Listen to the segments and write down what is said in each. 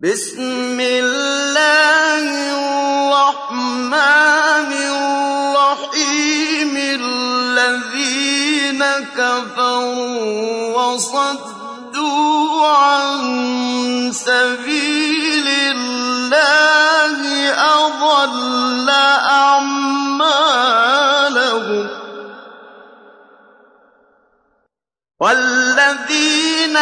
بسم الله الرحمن الرحيم الذين كفروا وصدوا عن سبيل الله أضل أعمالهم والذين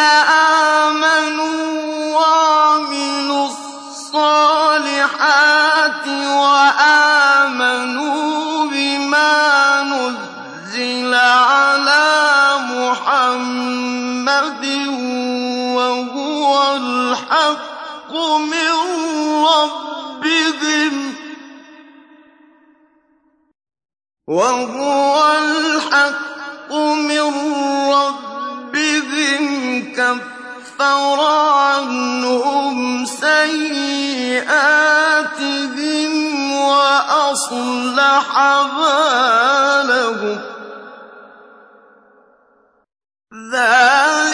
من ربهم وهو الحق من ربهم كفر عنهم سيئاتهم وأصلح بالهم. ذلك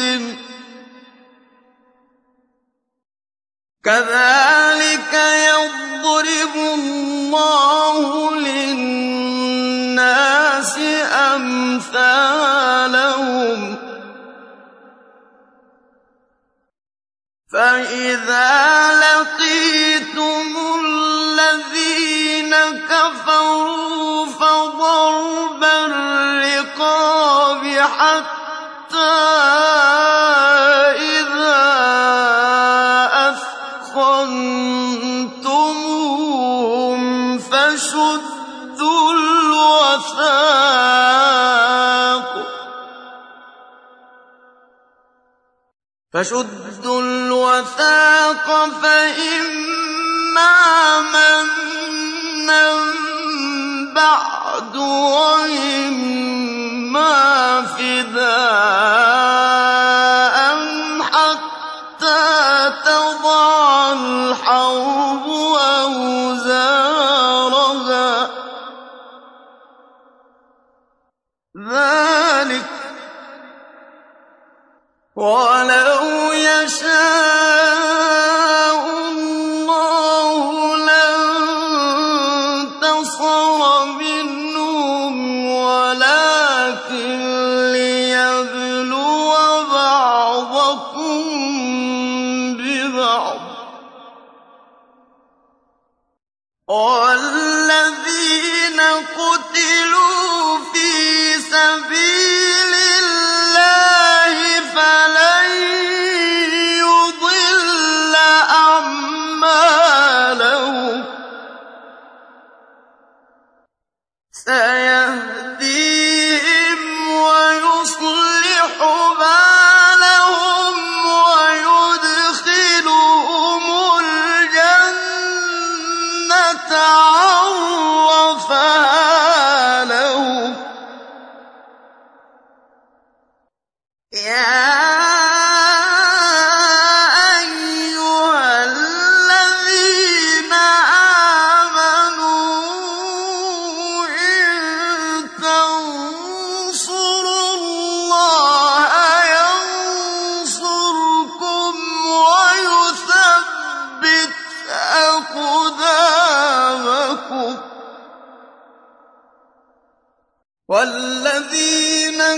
حتى إذا فشدوا الوثاق فشدوا الوثاق فإما منا بعد وإما فداء والذين قتلوا في سبيل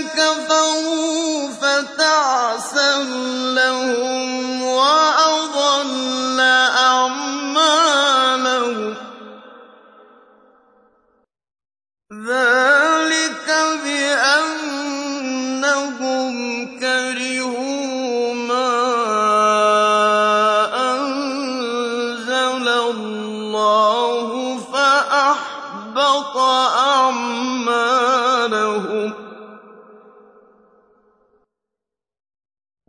كفروا فتعسا لهم وأضل أعمالهم. ذلك بأنهم كرهوا ما أنزل الله فأحبط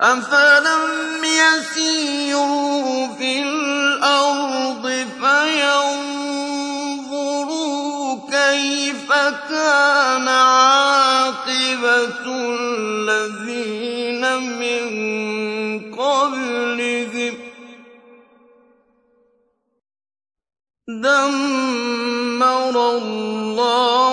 أفلم يسيروا في الأرض فينظروا كيف كان عاقبة الَّذِينَ مِن قَبْلِهِمْ ۚ دَمَّرَ اللَّهُ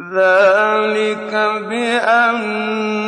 ذَٰلِكَ بِأَنَّ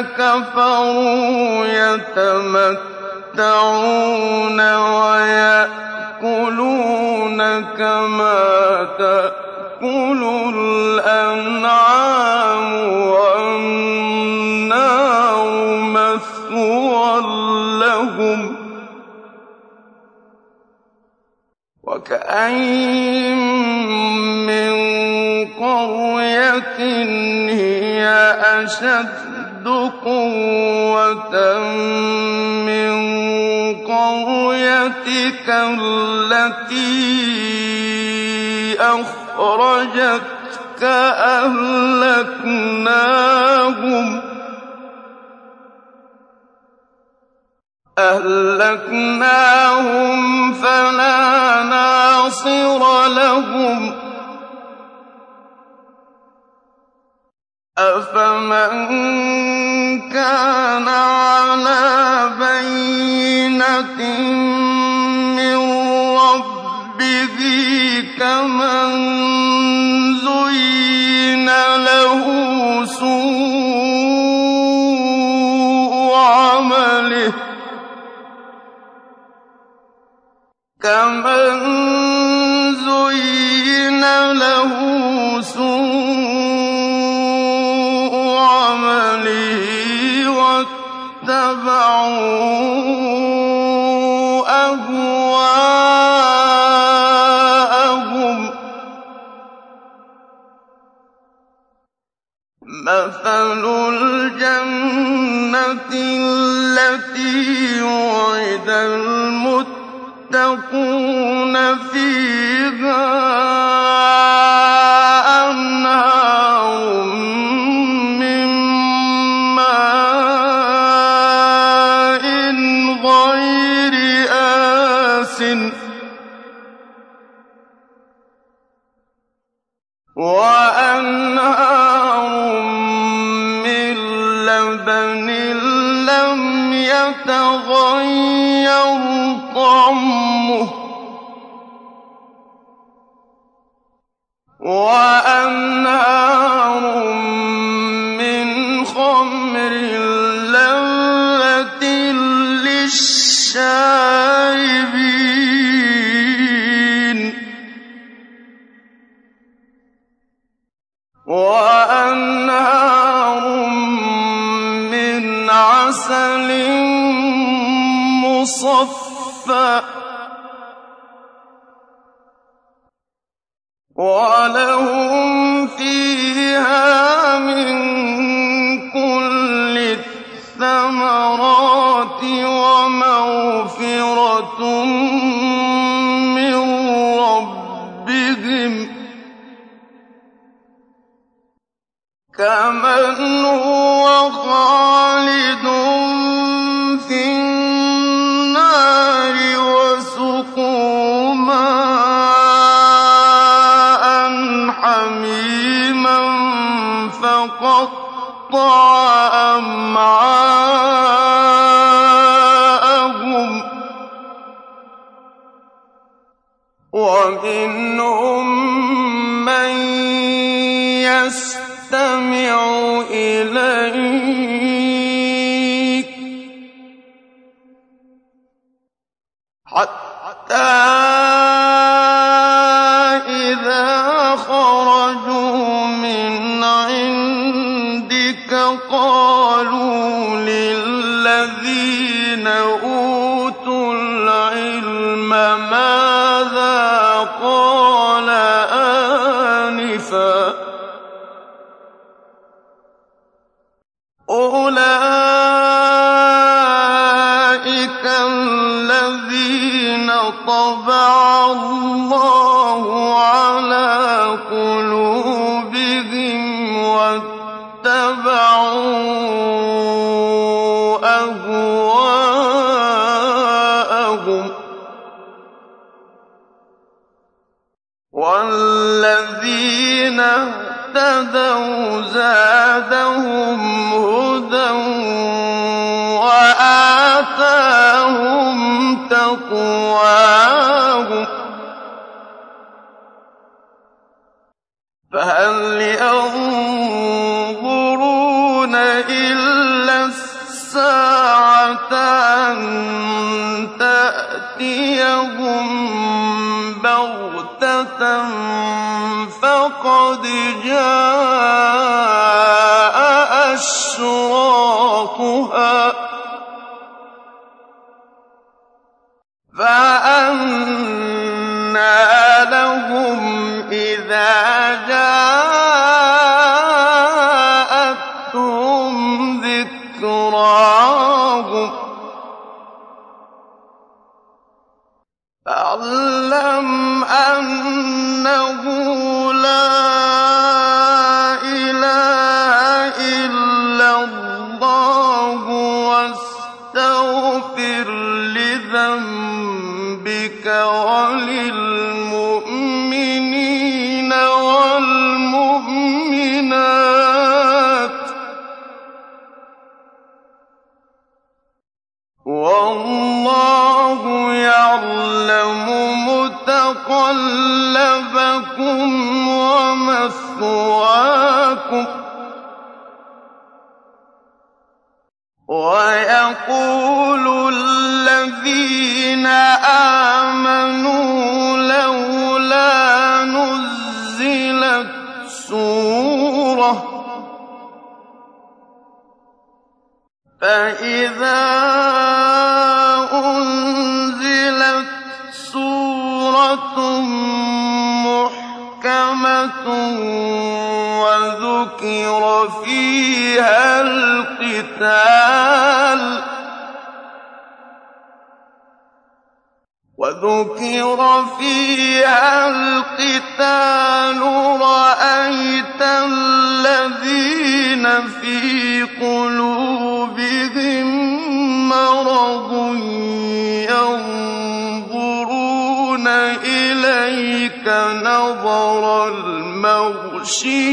كَفَرُوا يَتَمَتَّعُونَ وَيَأْكُلُونَ كَمَا تَأْكُلُ الْأَنْعَامُ وَالنَّارُ مَثْوًى لَّهُمْ ۖ وَكَأَيِّن مِّن قَرْيَةٍ هِيَ أَشَدُّ قُوَّةً مِّن قَرْيَتِكَ الَّتِي أَخْرَجَتْكَ أَهْلَكْنَاهُمْ فَلَا نَاصِرَ لَهُمْ ۚ أَفَمَن كَانَ عَلَىٰ بَيِّنَةٍ الَّتِي وُعِدَ الْمُتَّقُونَ ۖ فِيهَا. وَأَنْهَارٌ مِّنْ عَسَلٍ مُّصَفًّى ۖ. وَلَهُمْ فِيهَا مِن كمن هو خالد في النار وسقوا ماء حميما فقطع مَاذَا قَالَ اهْتَدَوْا زَادَهُمْ هُدًى وَآتَاهُمْ تَقْوَاهُمْ ۚ فَهَلْ يَنظُرُونَ فَقَدْ جَاءَ أَشْرَاطُهَا ۚ فَأَنَّىٰ لَهُمْ إِذَا سُورَةٌ ۖ. فَإِذَا أُنزِلَتْ سُورَةٌ مُّحْكَمَةٌ وَذُكِرَ فِيهَا الْقِتَالُ رَأَيْتَ الَّذِينَ فِي قُلُوبِهِم مَّرَضٌ يَنظُرُونَ إِلَيْكَ نَظَرَ الْمَغْشِيِّ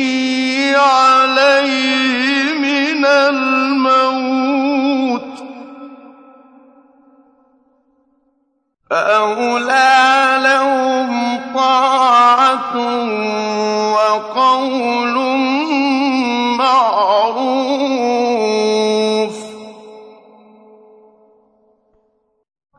عَلَيْهِ مِنَ الْمَوْتِ ۖ فَأَوْلَىٰ لَهُمْ طَاعَةٌ وَقَوْلٌ مَّعْرُوفٌ ۚ.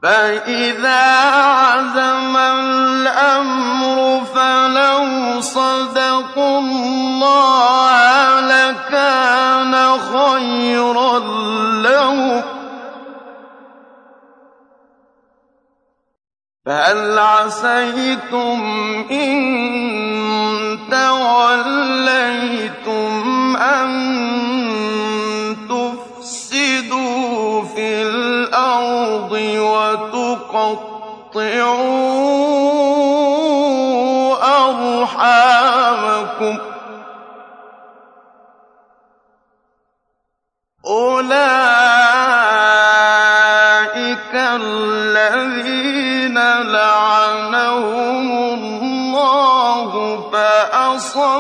فَإِذَا عَزَمَ الْأَمْرُ فَلَوْ صَدَقُوا اللَّهَ لَكَانَ خَيْرًا فَهَلْ عَسَيْتُمْ إِن تَوَلَّيْتُمْ أَن تُفْسِدُوا فِي الْأَرْضِ وَتُقَطِّعُوا أَرْحَامَكُمْ ۖ؟ أُولَٰئِكَ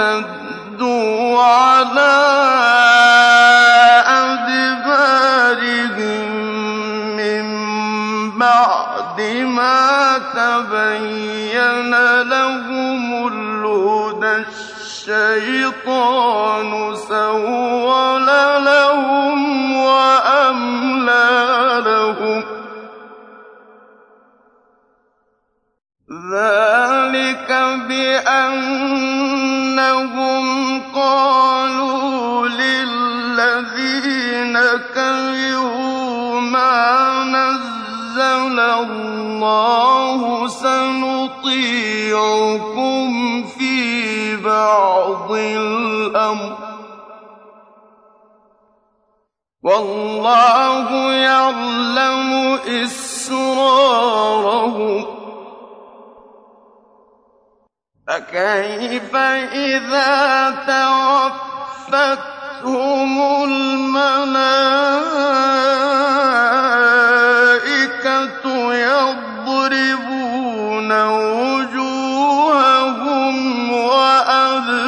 ارْتَدُّوا عَلَىٰ أَدْبَارِهِم مِّن بَعْدِ مَا تَبَيَّنَ لَهُمُ الْهُدَى الشَّيْطَانُ. بِأَنَّهُمْ قَالُوا لِلَّذِينَ كَرِهُوا مَا نَزَّلَ اللَّهُ سَنُطِيعُكُمْ فِي بَعْضِ الْأَمْرِ ۖ. وَاللَّهُ يَعْلَمُ إِسْرَارَهُمْ ۚ. فَكَيْفَ إِذَا تَوَفَّتْهُمُ الْمَلَائِكَةُ يَضْرِبُونَ وُجُوهَهُمْ وَأَدْبَارَهُمْ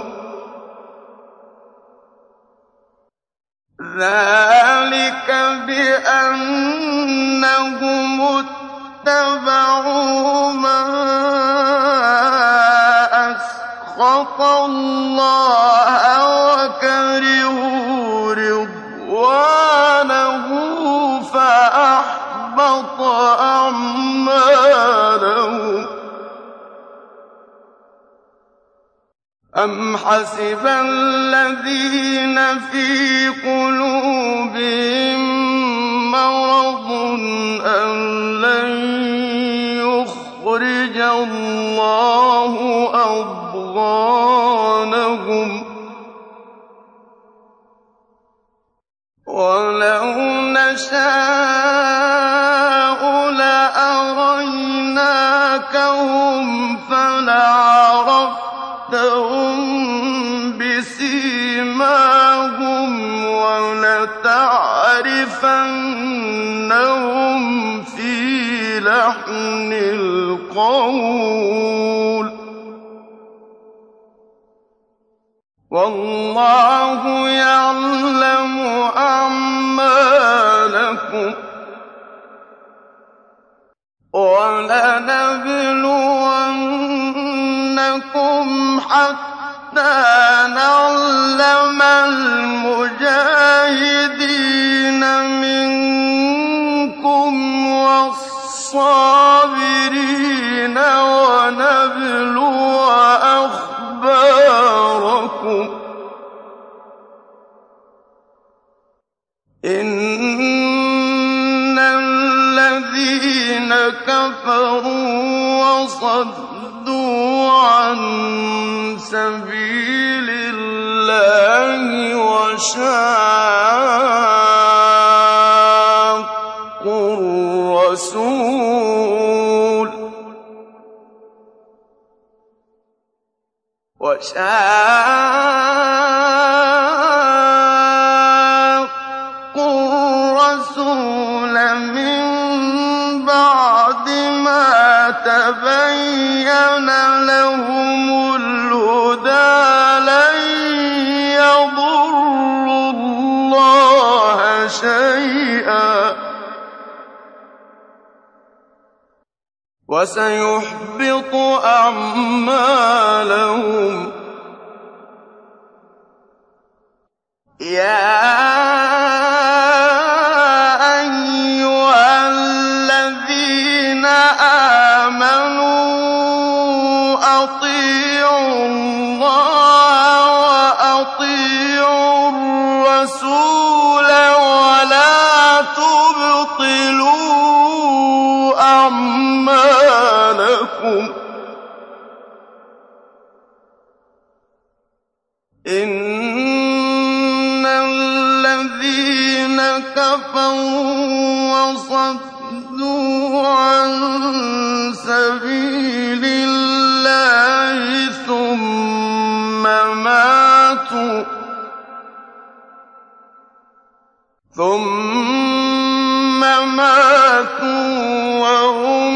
ۚ؟ ذَٰلِكَ بِأَنَّهُمُ اللَّهَ وَكَرِهُوا رِضْوَانَهُ فَأَحْبَطَ أَمْ حَسِبَ الَّذِينَ فِي قُلُوبِهِم مَّرَضٌ أَن لَّن يُخْرِجَ اللَّهُ أَضْغَانَهُمْ ۚ وَلَوْ نَشَاءُ لَأَرَيْنَاكَهُمْ فَلَعَرَفْتَهُم بِسِيمَاهُمْ وَلَتَعْرِفَنَّهُمْ فِي لَحْنِ الْقَوْلِ ۚ وَاللَّهُ يَعْلَمُ أَعْمَالَكُمْ ۚ. وَلَنَبْلُوَنَّكُمْ حَتَّىٰ نَعْلَمَ كَفَرُوا وَصَدُّوا عَن سَبِيلِ اللَّهِ وَشَاقُّوا وَسَيُحْبِطُ أَعْمَالَهُمْ. يَا أَيُّهَا الَّذِينَ آمَنُوا أَطِيعُوا اللَّهَ وَأَطِيعُوا الرَّسُولَ وَلَا تُبْطِلُوا لَّكُمْ إِن الَّذِينَ كَفَرُوا وَصَدُّوا عَن سَبِيلِ اللَّهِ ثُمَّ مَاتُوا وَهُمْ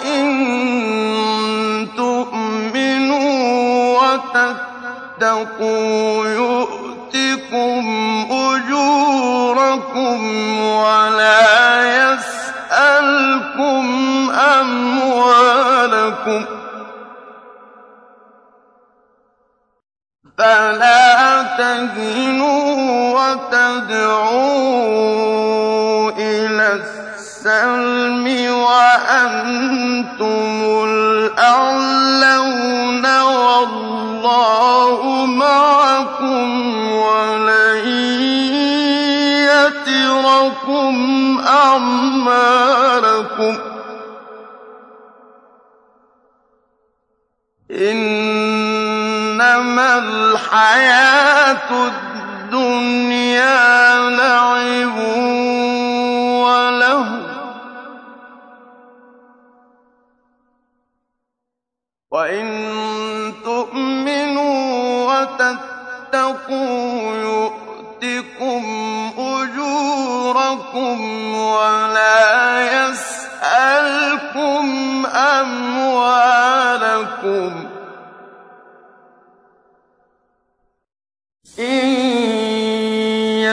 وَإِن تُؤْمِنُوا وَتَتَّقُوا يُؤْتِكُمْ أُجُورَكُمْ وَلَا يَسْأَلْكُمْ أَمْوَالَكُمْ ۖ فَلَا تَهِنُوا وَتَدْعُوا وَأَنتُمُ الْأَعْلَوْنَ وَاللَّهُ مَعَكُمْ وَلَن يَتِرَكُمْ أَعْمَالَكُمْ ۚ إِنَّمَا الْحَيَاةُ الدُّنْيَا لَعِبٌ وَإِن تُؤْمِنُوا وَتَتَّقُوا يُؤْتِكُمْ أُجُورَكُمْ وَلَا يَسْأَلْكُمْ أَمْوَالَكُمْ ۖ إِن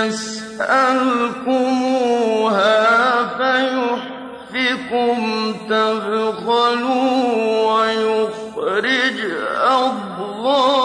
يَسْأَلْكُمُوهَا فَيُحْفِكُمْ تَبْخَلُوا وَيُخْرِجْ أَضْغَانَكُمْ ۖ